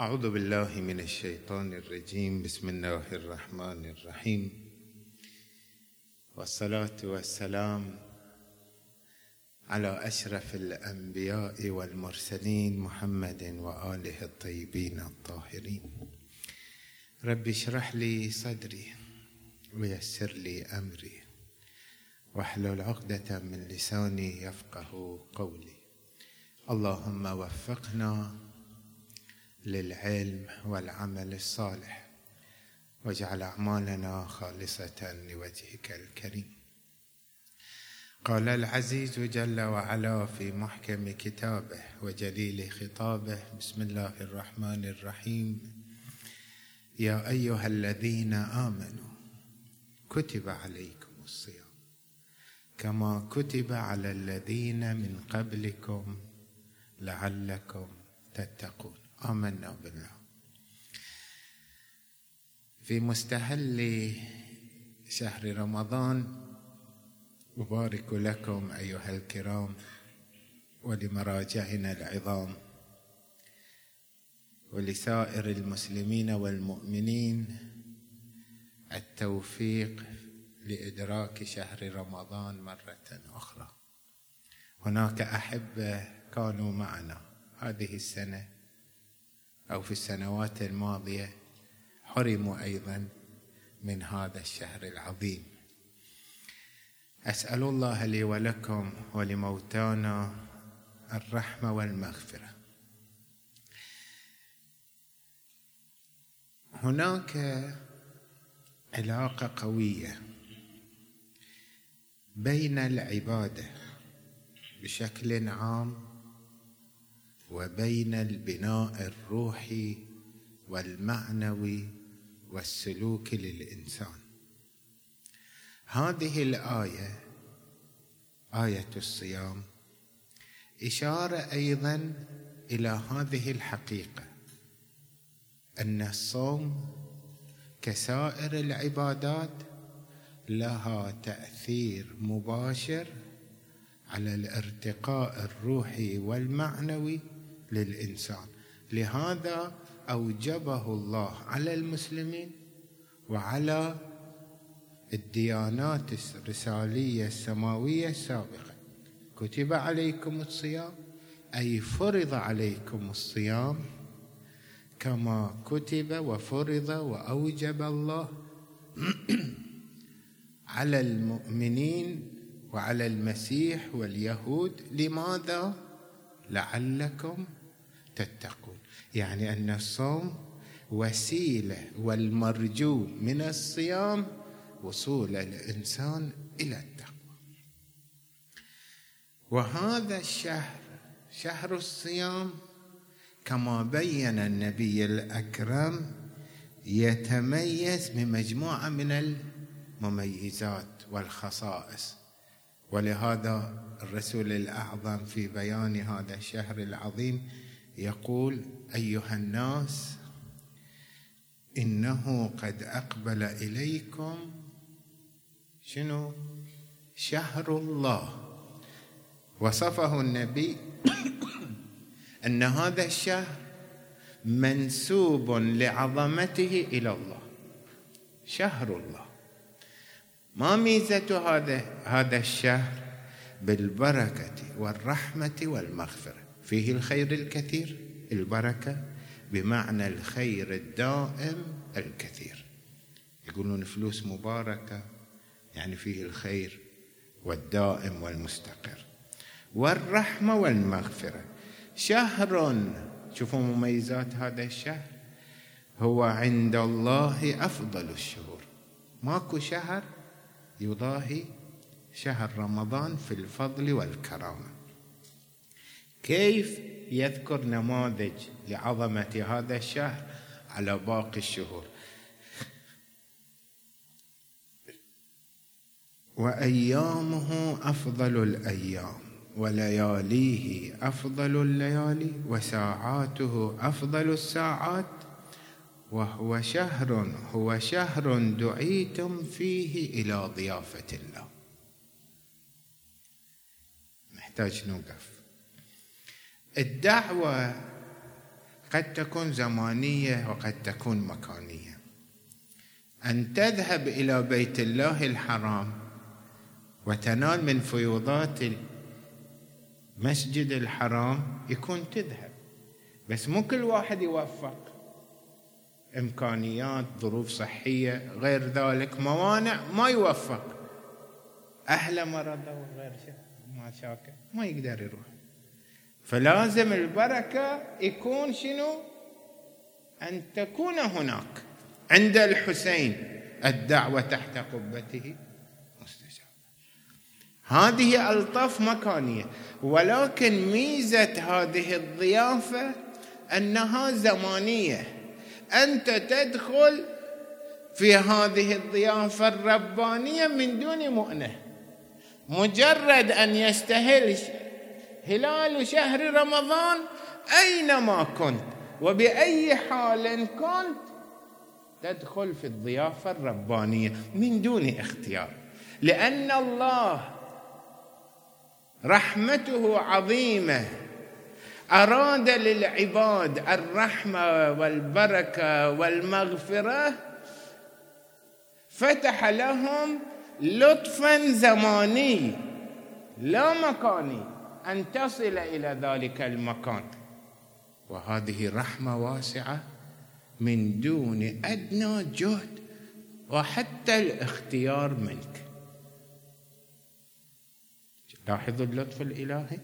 أعوذ بالله من الشيطان الرجيم. بسم الله الرحمن الرحيم. والصلاة والسلام على أشرف الأنبياء والمرسلين محمد وآله الطيبين الطاهرين. رب اشرح لي صدري ويسر لي أمري واحلل عقدة من لساني يفقه قولي. اللهم وفقنا للعلم والعمل الصالح. واجعل أعمالنا خالصة لوجهك الكريم. قال العزيز جل وعلا في محكم كتابه وجليل خطابه بسم الله الرحمن الرحيم. يا أيها الذين آمنوا كتب عليكم الصيام كما كتب على الذين من قبلكم لعلكم تتقون. آمنا بالله. في مستهل شهر رمضان أبارك لكم أيها الكرام ولمراجعنا العظام ولسائر المسلمين والمؤمنين التوفيق لإدراك شهر رمضان مرة أخرى. هناك أحبة كانوا معنا هذه السنة. أو في السنوات الماضية حرموا أيضا من هذا الشهر العظيم. أسأل الله لي ولكم ولموتانا الرحمة والمغفرة. هناك علاقة قوية بين العبادة بشكل عام وبين البناء الروحي والمعنوي والسلوكي للإنسان. هذه الآية آية الصيام إشارة أيضا إلى هذه الحقيقة أن الصوم كسائر العبادات لها تأثير مباشر على الارتقاء الروحي والمعنوي للإنسان. لهذا أوجبه الله على المسلمين وعلى الديانات الرسالية السماوية السابقة. كتب عليكم الصيام أي فرض عليكم الصيام كما كتب وفرض وأوجب الله على المؤمنين وعلى المسيح واليهود. لماذا؟ لعلكم تتقون. يعني أن الصوم وسيلة والمرجو من الصيام وصول الإنسان إلى التقوى. وهذا الشهر شهر الصيام كما بين النبي الأكرم يتميز بمجموعة من المميزات والخصائص. ولهذا الرسول الأعظم في بيان هذا الشهر العظيم يقول أيها الناس إنه قد أقبل إليكم شنو؟ شهر الله. وصفه النبي أن هذا الشهر منسوب لعظمته إلى الله. شهر الله. ما ميزة هذا هذا الشهر؟ بالبركة والرحمة والمغفرة. فيه الخير الكثير البركة بمعنى الخير الدائم الكثير. يقولون فلوس مباركة يعني فيه الخير والدائم والمستقر. والرحمة والمغفرة. شهر شوفوا مميزات هذا الشهر. هو عند الله أفضل الشهور. ماكو شهر يضاهي شهر رمضان في الفضل والكرامة. كيف يذكر نماذج لعظمة هذا الشهر على باقي الشهور؟ وأيامه أفضل الأيام ولياليه أفضل الليالي وساعاته أفضل الساعات. وهو شهر هو شهر دعيتم فيه إلى ضيافة الله. محتاج نوقف. الدعوة قد تكون زمانية وقد تكون مكانية. أن تذهب إلى بيت الله الحرام وتنال من فيوضات المسجد الحرام يكون تذهب. بس مو كل واحد يوفق. إمكانيات ظروف صحية غير ذلك موانع ما يوفق. أهله مرضوا وغير شيء ما شاكر ما يقدر يروح. فلازم البركة يكون شنو؟ أن تكون هناك. عند الحسين الدعوة تحت قبته. مستجابه هذه ألطاف مكانية. ولكن ميزة هذه الضيافة أنها زمانية. أنت تدخل في هذه الضيافة الربانية من دون مؤنة. مجرد أن يستهل هلال شهر رمضان أينما كنت وبأي حال كنت تدخل في الضيافة الربانية من دون اختيار. لأن الله رحمته عظيمة. أراد للعباد الرحمة والبركة والمغفرة فتح لهم لطفا زماني لا مكاني. أن تصل إلى ذلك المكان. وهذه رحمة واسعة من دون أدنى جهد وحتى الاختيار منك. لاحظوا اللطف الإلهي.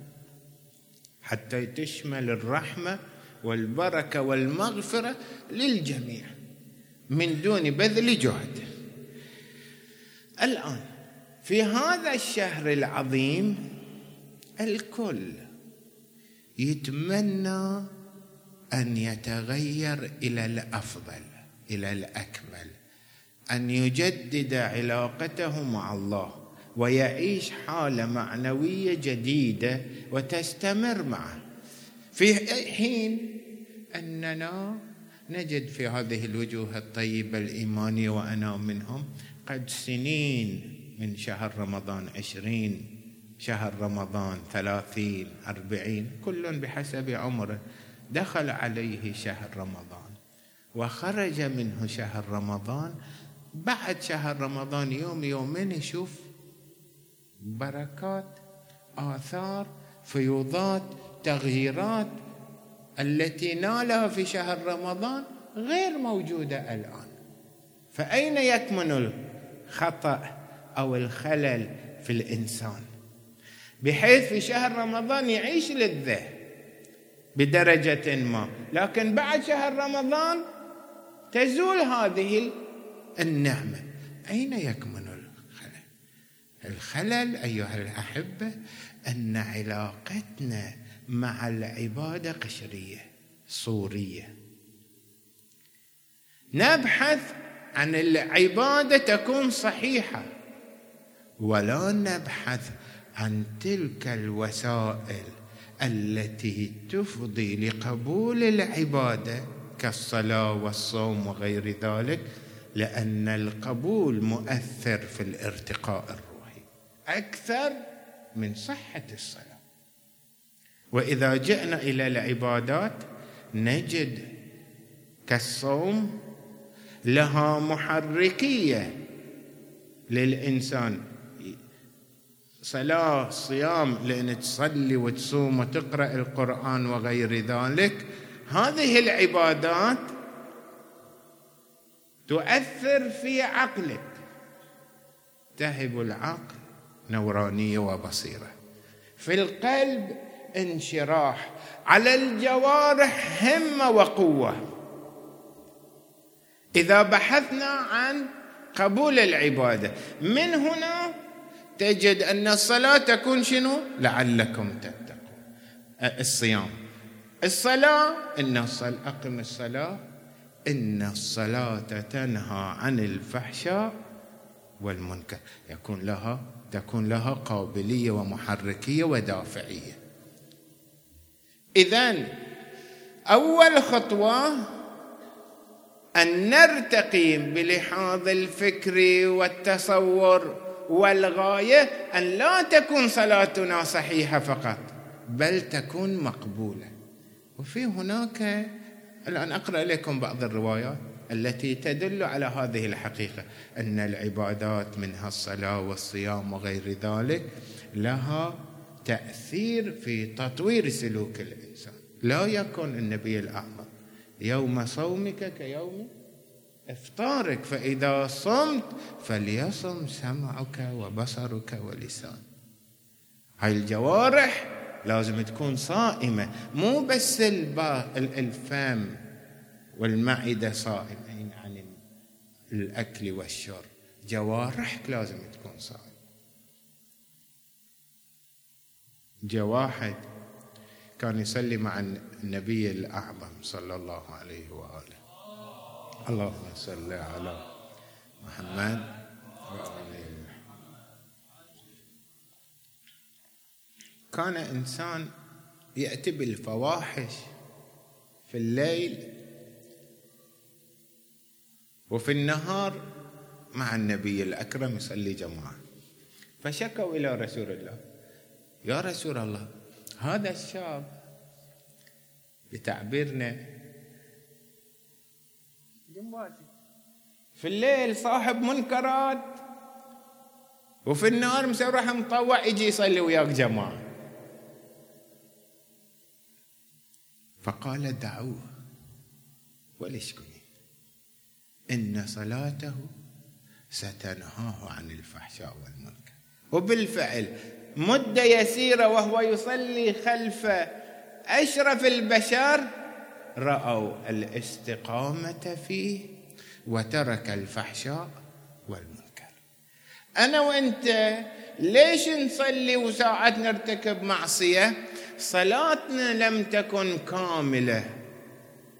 حتى تشمل الرحمة والبركة والمغفرة للجميع من دون بذل جهد. الآن في هذا الشهر العظيم الكل يتمنى أن يتغير إلى الأفضل إلى الأكمل أن يجدد علاقته مع الله ويعيش حالة معنوية جديدة وتستمر معه. في حين أننا نجد في هذه الوجوه الطيبة الإيمانية وأنا منهم قد سنين من شهر رمضان عشرين شهر رمضان ثلاثين أربعين كل بحسب عمره دخل عليه شهر رمضان. وخرج منه شهر رمضان بعد شهر رمضان يوم يومين يشوف بركات آثار فيوضات تغييرات التي نالها في شهر رمضان غير موجودة الآن. فأين يكمن الخطأ أو الخلل في الإنسان؟ بحيث في شهر رمضان يعيش للذه بدرجة ما. لكن بعد شهر رمضان تزول هذه النعمة. أين يكمن الخلل أيها الأحبة أن علاقتنا مع العبادة قشرية صورية. نبحث عن العبادة تكون صحيحة ولا نبحث عن تلك الوسائل التي تفضي لقبول العبادة كالصلاة والصوم وغير ذلك لأن القبول مؤثر في الارتقاء أكثر من صحة الصلاة. وإذا جئنا إلى العبادات نجد كالصوم لها محركية للإنسان. صلاة صيام لأن تصلي وتصوم وتقرأ القرآن وغير ذلك. هذه العبادات تؤثر في عقلك. تهب العقل نورانية وبصيرة. في القلب انشراح. على الجوارح همة وقوة. إذا بحثنا عن قبول العبادة من هنا تجد أن الصلاة تكون شنو؟ لعلكم تتقون. الصيام. الصلاة إن الصلاة أقم الصلاة. إن الصلاة تنهى عن الفحشاء والمنكر. يكون لها تكون لها قابلية ومحركية ودافعية. اذا أول خطوة أن نرتقي بلحاظ الفكر والتصور. والغاية أن لا تكون صلاتنا صحيحة فقط بل تكون مقبولة. وفي هناك الآن أقرأ لكم بعض الروايات التي تدل على هذه الحقيقة أن العبادات منها الصلاة والصيام وغير ذلك لها تأثير في تطوير سلوك الإنسان. لا يكن النبي الأعظم يوم صومك كيوم إفطارك فإذا صمت فليصم سمعك وبصرك ولسانك. هاي الجوارح لازم تكون صائمة مو بس الفم والمعدة صائمين عن الأكل والشرب. جوارحك لازم تكون صائمة. جاء واحد كان يصلي مع النبي الأعظم صلى الله عليه وآله. اللهم صل على محمد كان إنسان يأتي بالفواحش في الليل وفي النهار مع النبي الأكرم يصلي جماعة. فشكوا إلى رسول الله. يا رسول الله هذا الشاب بتعبيرنا في الليل صاحب منكرات وفي النهار مسرح مطوع يجي يصلي وياك جماعة. فقال دعوه وليش إن صلاته ستنهاه عن الفحشاء والمنكر. وبالفعل مدة يسيرة وهو يصلي خلف أشرف البشر رأوا الاستقامة فيه وترك الفحشاء والمنكر. أنا وأنت ليش نصلي وساعات نرتكب معصية؟ صلاتنا لم تكن كاملة.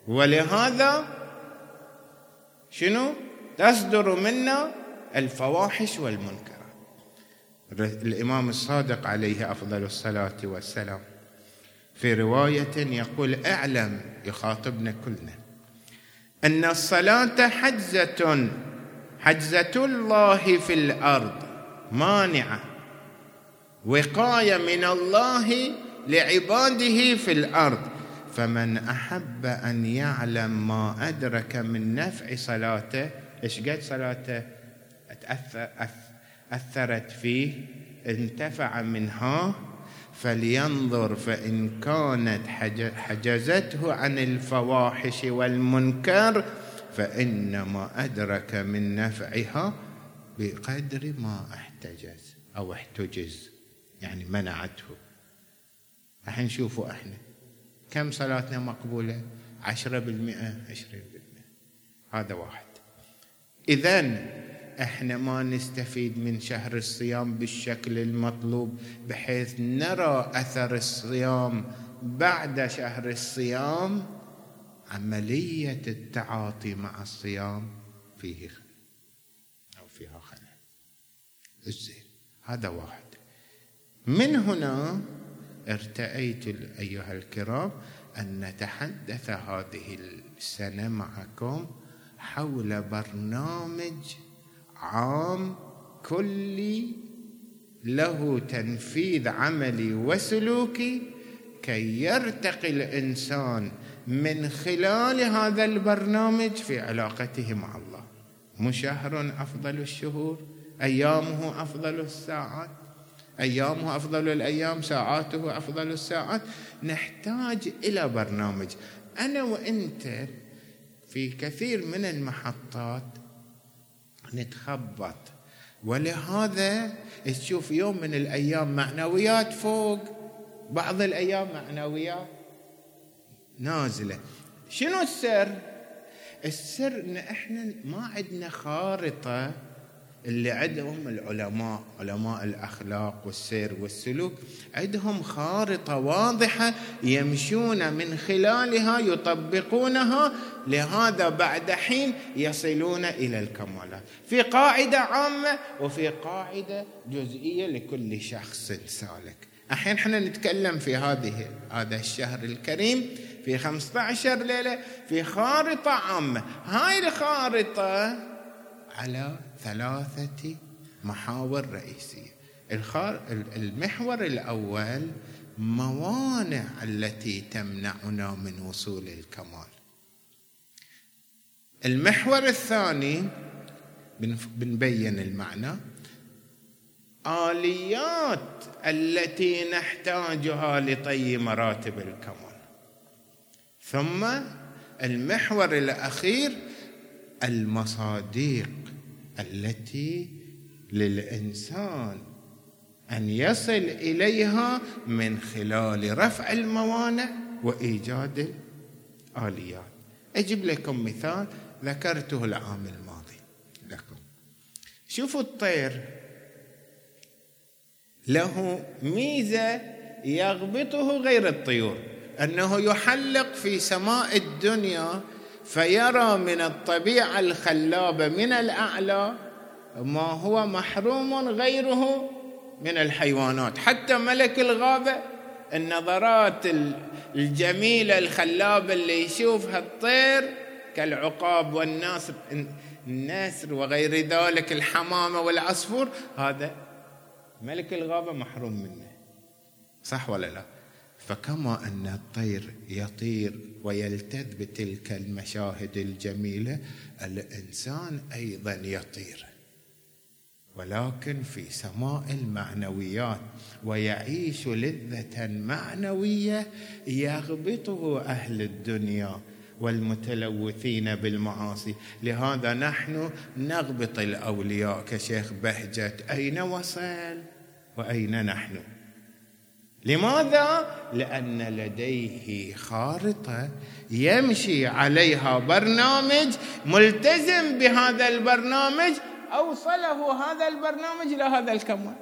ولهذا شنو؟ تصدر منا الفواحش والمنكر الإمام الصادق عليه أفضل الصلاة والسلام. في رواية يقول أعلم يخاطبنا كلنا. أن الصلاة حجزة حجزة الله في الأرض مانعة. وقاية من الله لعباده في الأرض. فمن أحب أن يعلم ما أدرك من نفع صلاته إيش قد صلاته؟ تاثر أثرت فيه انتفع منها فلينظر فإن كانت حجزته عن الفواحش والمنكر فإنما أدرك من نفعها بقدر ما احتجز أو احتجز يعني منعته. الحين شوفوا إحنا كم صلاتنا مقبولة؟ عشرة بالمئة عشرين بالمئة. هذا واحد. إذن إحنا ما نستفيد من شهر الصيام بالشكل المطلوب بحيث نرى اثر الصيام بعد شهر الصيام. عملية التعاطي مع الصيام فيه أو فيها خلل. الزين هذا واحد. من هنا ارتأيت أيها الكرام أن نتحدث هذه السنة معكم حول برنامج عام كلي له تنفيذ عملي وسلوكي كي يرتقي الإنسان من خلال هذا البرنامج في علاقته مع الله. مو شهر أفضل الشهور أيامه أفضل الساعات أيامه أفضل الأيام ساعاته أفضل الساعات. نحتاج إلى برنامج. أنا وإنت في كثير من المحطات نتخبط. ولهذا تشوف يوم من الأيام معنويات فوق بعض الأيام معنويات نازلة. شنو السر؟ السر إن إحنا ما عندنا خارطة اللي عندهم العلماء علماء الأخلاق والسير والسلوك عندهم خارطة واضحة يمشون من خلالها يطبقونها لهذا بعد حين يصلون إلى الكمالات. في قاعدة عامة وفي قاعدة جزئية لكل شخص سالك. الحين إحنا نتكلم في هذه هذا الشهر الكريم في 15 ليلة في خارطة عامة. هاي الخارطة على ثلاثة محاور رئيسية. المحور الأول موانع التي تمنعنا من وصول الكمال. المحور الثاني بنبين المعنى آليات التي نحتاجها لطي مراتب الكمال. ثم المحور الأخير المصاديق. التي للإنسان أن يصل إليها من خلال رفع الموانع وإيجاد الآليات. أجيب لكم مثال ذكرته العام الماضي. لكم. شوفوا الطير. له ميزة يغبطه غير الطيور أنه يحلق في سماء الدنيا فيرى من الطبيعة الخلابة من الأعلى ما هو محروم غيره من الحيوانات حتى ملك الغابة النظرات الجميلة الخلابة اللي يشوفها الطير كالعقاب والناس النسر وغير ذلك الحمامة والعصفور هذا ملك الغابة محروم منه صح ولا لا؟ فكما أن الطير يطير ويلتذ بتلك المشاهد الجميلة الإنسان أيضا يطير. ولكن في سماء المعنويات ويعيش لذة معنوية يغبطه أهل الدنيا والمتلوثين بالمعاصي. لهذا نحن نغبط الأولياء كشيخ بهجت أين وصل وأين نحن؟ لماذا؟ لأن لديه خارطة يمشي عليها برنامج ملتزم بهذا البرنامج أوصله هذا البرنامج إلى هذا الكمال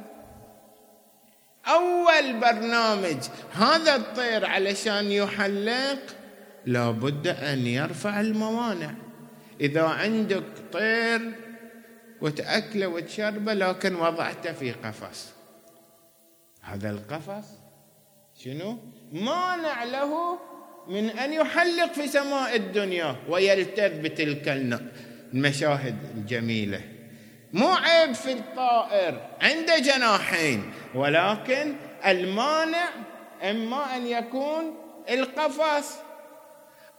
أول برنامج هذا الطير علشان يحلق لابد أن يرفع الموانع. إذا عندك طير وتأكله وتشربه لكن وضعته في قفص. هذا القفص شنو؟ مانع له من أن يحلق في سماء الدنيا ويلتذ بتلك المشاهد الجميلة. مو عيب في الطائر عنده جناحين ولكن المانع إما أن يكون القفص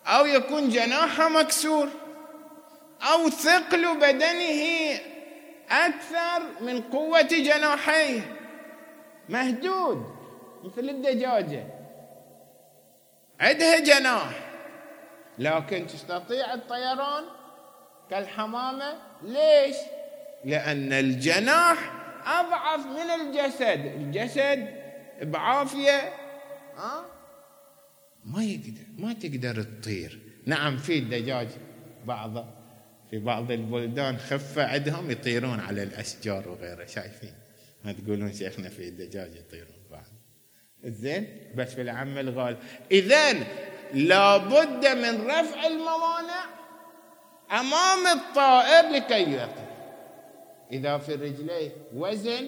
أو يكون جناحه مكسور أو ثقل بدنه أكثر من قوة جناحيه. مهدود. مثل الدجاجة. عندها جناح. لكن تستطيع الطيران كالحمامة؟ ليش؟ لأن الجناح أضعف من الجسد. الجسد بعافية. ها؟ ما يقدر ما تقدر تطير. نعم في الدجاج بعض في بعض البلدان خفة عندهم يطيرون على الأشجار وغيره. شايفين؟ ما تقولون شيخنا في الدجاج يطيرون. زين؟ بس في العم الغال اذا لابد من رفع الموانع أمام الطائر لكي يطير إذا في رجليه وزن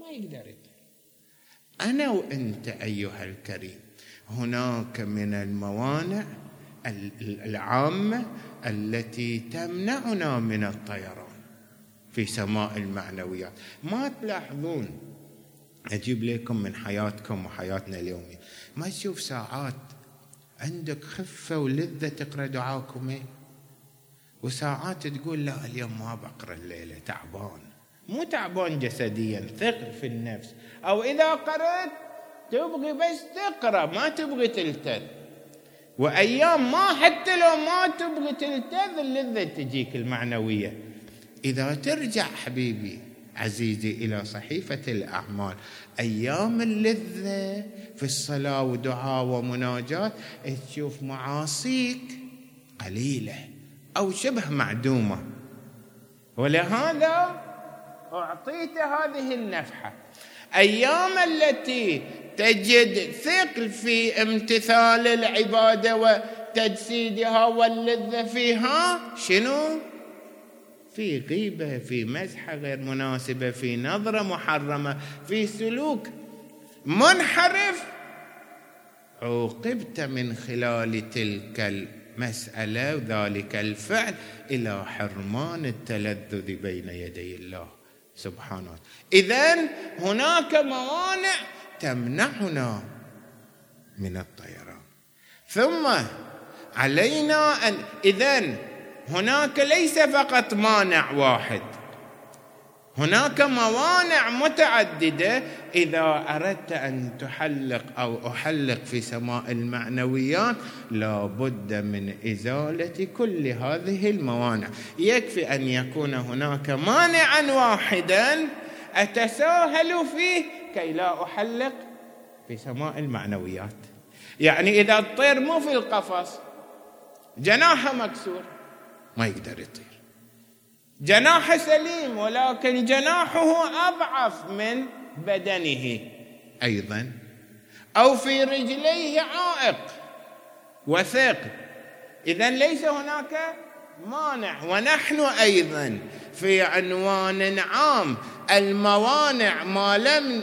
ما يقدر يطير. أنا وأنت أيها الكريم هناك من الموانع العامة التي تمنعنا من الطيران في سماء المعنويات. ما تلاحظون أجيب لكم من حياتكم وحياتنا اليومية. ما تشوف ساعات عندك خفة ولذة تقرأ دعاكم وساعات تقول لا اليوم ما بقرأ الليلة تعبان. مو تعبان جسديا ثقل في النفس. أو إذا قرأت تبغي بس تقرأ ما تبغي تلتذ. وأيام ما حتى لو ما تبغي تلتذ اللذة تجيك المعنوية. إذا ترجع حبيبي عزيزي إلى صحيفة الأعمال. أيام اللذة في الصلاة ودعاء ومناجاه تشوف معاصيك قليلة أو شبه معدومة. ولهذا أعطيت هذه النفحة. أيام التي تجد ثقل في امتثال العبادة وتجسيدها واللذة فيها شنو؟ في غيبة في مزحة غير مناسبة في نظرة محرمة في سلوك منحرف. عوقبت من خلال تلك المسألة وذلك الفعل إلى حرمان التلذذ بين يدي الله سبحانه اذا هناك موانع تمنعنا من الطيران. ثم علينا ان اذا هناك ليس فقط مانع واحد. هناك موانع متعددة إذا أردت أن تحلق أو أحلق في سماء المعنويات لا بد من إزالة كل هذه الموانع. يكفي أن يكون هناك مانعا واحدا أتساهل فيه كي لا أحلق في سماء المعنويات. يعني إذا الطير مو في القفص جناحه مكسور. ما يقدر يطير. جناح سليم ولكن جناحه أضعف من بدنه. أيضا. أو في رجليه عائق وثيق. اذا ليس هناك مانع. ونحن أيضا في عنوان عام. الموانع ما لم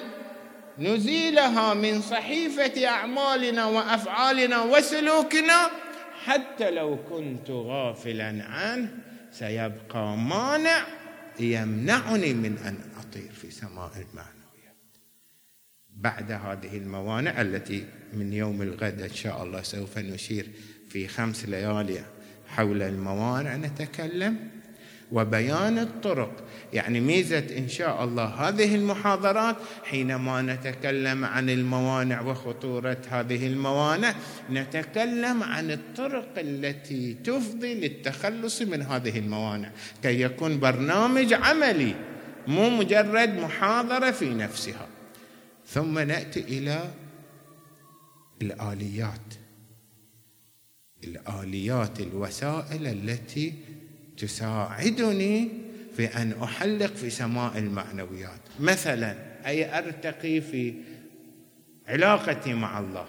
نزيلها من صحيفة أعمالنا وأفعالنا وسلوكنا حتى لو كنت غافلا عنه سيبقى مانع يمنعني من أن أطير في سماء المعنويات. بعد هذه الموانع التي من يوم الغد إن شاء الله سوف نشير في خمس ليالي حول الموانع نتكلم. وبيان الطرق يعني ميزة إن شاء الله هذه المحاضرات حينما نتكلم عن الموانع وخطورة هذه الموانع نتكلم عن الطرق التي تفضي للتخلص من هذه الموانع. كي يكون برنامج عملي مو مجرد محاضرة في نفسها. ثم نأتي إلى الآليات. الآليات الوسائل التي تساعدني في أن أحلق في سماء المعنويات. مثلا أي أرتقي في علاقتي مع الله؟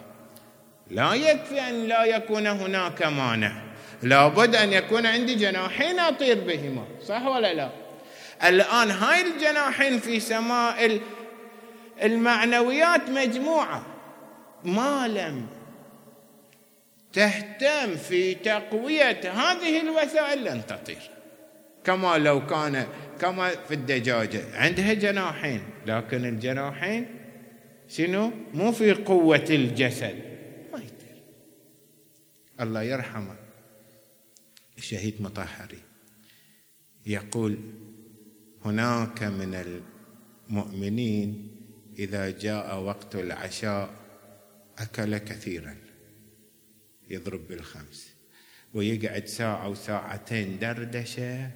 لا يكفي أن لا يكون هناك مانع. لابد أن يكون عندي جناحين أطير بهما. صح ولا لا؟ الآن هاي الجناحين في سماء المعنويات مجموعة. ما لم تهتم في تقوية هذه الوسائل لن تطير. كما لو كان كما في الدجاجة. عندها جناحين لكن الجناحين شنو؟ مو في قوة الجسد. ما يطير الله يرحمه. الشهيد مطهري يقول هناك من المؤمنين إذا جاء وقت العشاء أكل كثيرا. يضرب بالخمس. ويقعد ساعة وساعتين دردشة.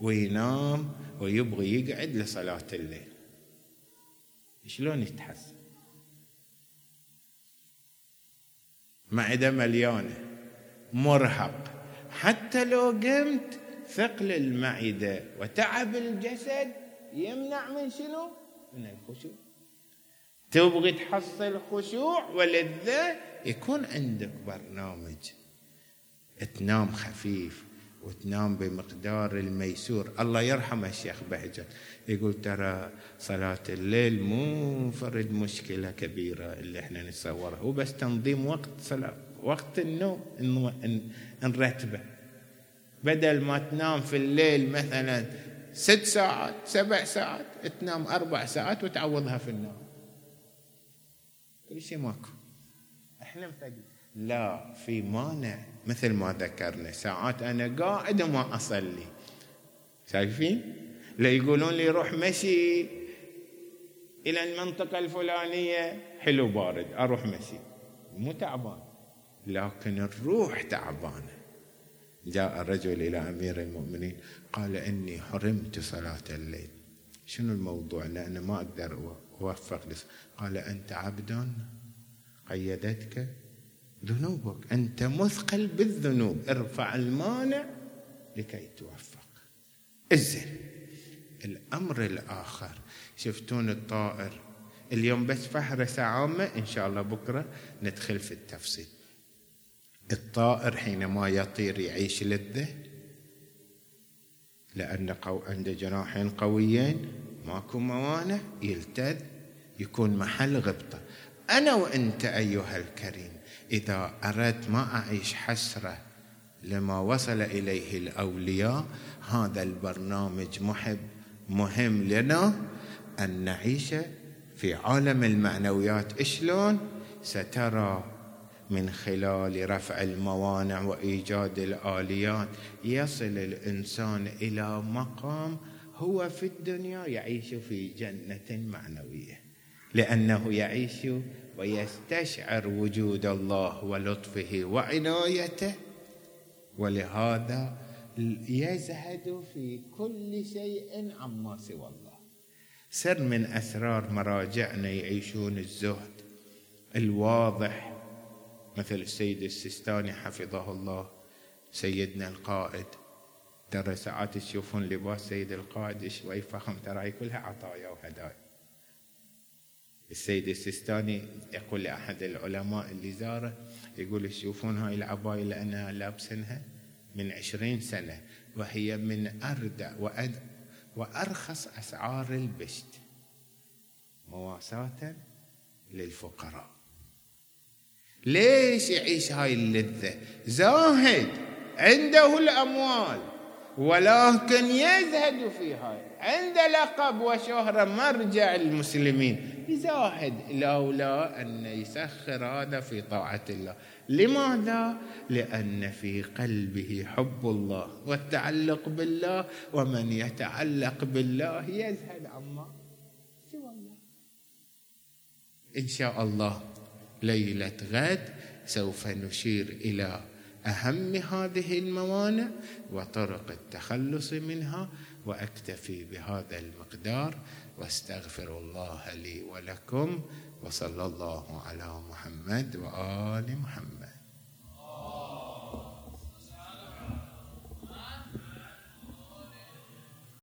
وينام ويبغي يقعد لصلاة الليل. شلون يتحسن؟ معدة مليانة مرهق. حتى لو قمت ثقل المعدة وتعب الجسد يمنع من شنو؟ من الخشوع. تبغي تحصل خشوع ولذة يكون عندك برنامج. تنام خفيف. وتنام بمقدار الميسور. الله يرحم الشيخ بهجت. يقول ترى صلاة الليل مو فرد مشكلة كبيرة اللي إحنا نتصورها. هو بس تنظيم وقت صلاة وقت النوم نرتبه بدل ما تنام في الليل مثلا ست ساعات سبع ساعات تنام أربع ساعات وتعوضها في النوم. كل شيء ماكو. إحنا مفقد لا في مانع. مثل ما ذكرنا ساعات أنا قاعد وما أصلي. شايفين؟ لا يقولون لي روح مشي إلى المنطقة الفلانية. حلو بارد أروح مشي. مو تعبان لكن الروح تعبانة. جاء الرجل إلى أمير المؤمنين قال إني حرمت صلاة الليل. شنو الموضوع؟ لأن ما أقدر أوفق قال أنت عبد قيدتك؟ ذنوبك. أنت مثقل بالذنوب. ارفع المانع لكي توفق. الزين الأمر الآخر. شفتون الطائر؟ اليوم بس فهرسة عامة إن شاء الله بكرة ندخل في التفصيل. الطائر حينما يطير يعيش لذة. لأن عنده جناحين قويين ماكو موانع. يلتذ. يكون محل غبطة. أنا وأنت أيها الكريم. إذا أردت ما أعيش حسرة لما وصل إليه الأولياء هذا البرنامج محب مهم لنا أن نعيش في عالم المعنويات. شلون سترى من خلال رفع الموانع وإيجاد الآليات يصل الإنسان إلى مقام هو في الدنيا يعيش في جنة معنوية. لأنه يعيش ويستشعر وجود الله ولطفه وعنايته. ولهذا يزهد في كل شيء عما سوى الله. سر من أسرار مراجعنا يعيشون الزهد الواضح. مثل السيد السيستاني حفظه الله سيدنا القائد. ترى ساعات تشوفون لباس سيد القائد شوي فخم ترى كلها عطايا وهدايا. السيد السيستاني يقول لأحد العلماء اللي زاره يقول تشوفون هاي العباية أنا لابسنها من عشرين سنة وهي من أردع وأد وأرخص أسعار البشت مواساة للفقراء. ليش يعيش هاي اللذة؟ زاهد عنده الأموال ولكن يزهد في هاي. عنده لقب وشهرة مرجع المسلمين. يزاهد لولا أن يسخر هذا في طاعة الله. لماذا؟ لأن في قلبه حب الله والتعلق بالله ومن يتعلق بالله يزهد عما سوى الله. إن شاء الله ليلة غد سوف نشير إلى أهم هذه الموانع وطرق التخلص منها وأكتفي بهذا المقدار واستغفر الله لي ولكم وصلى الله على محمد وآل محمد.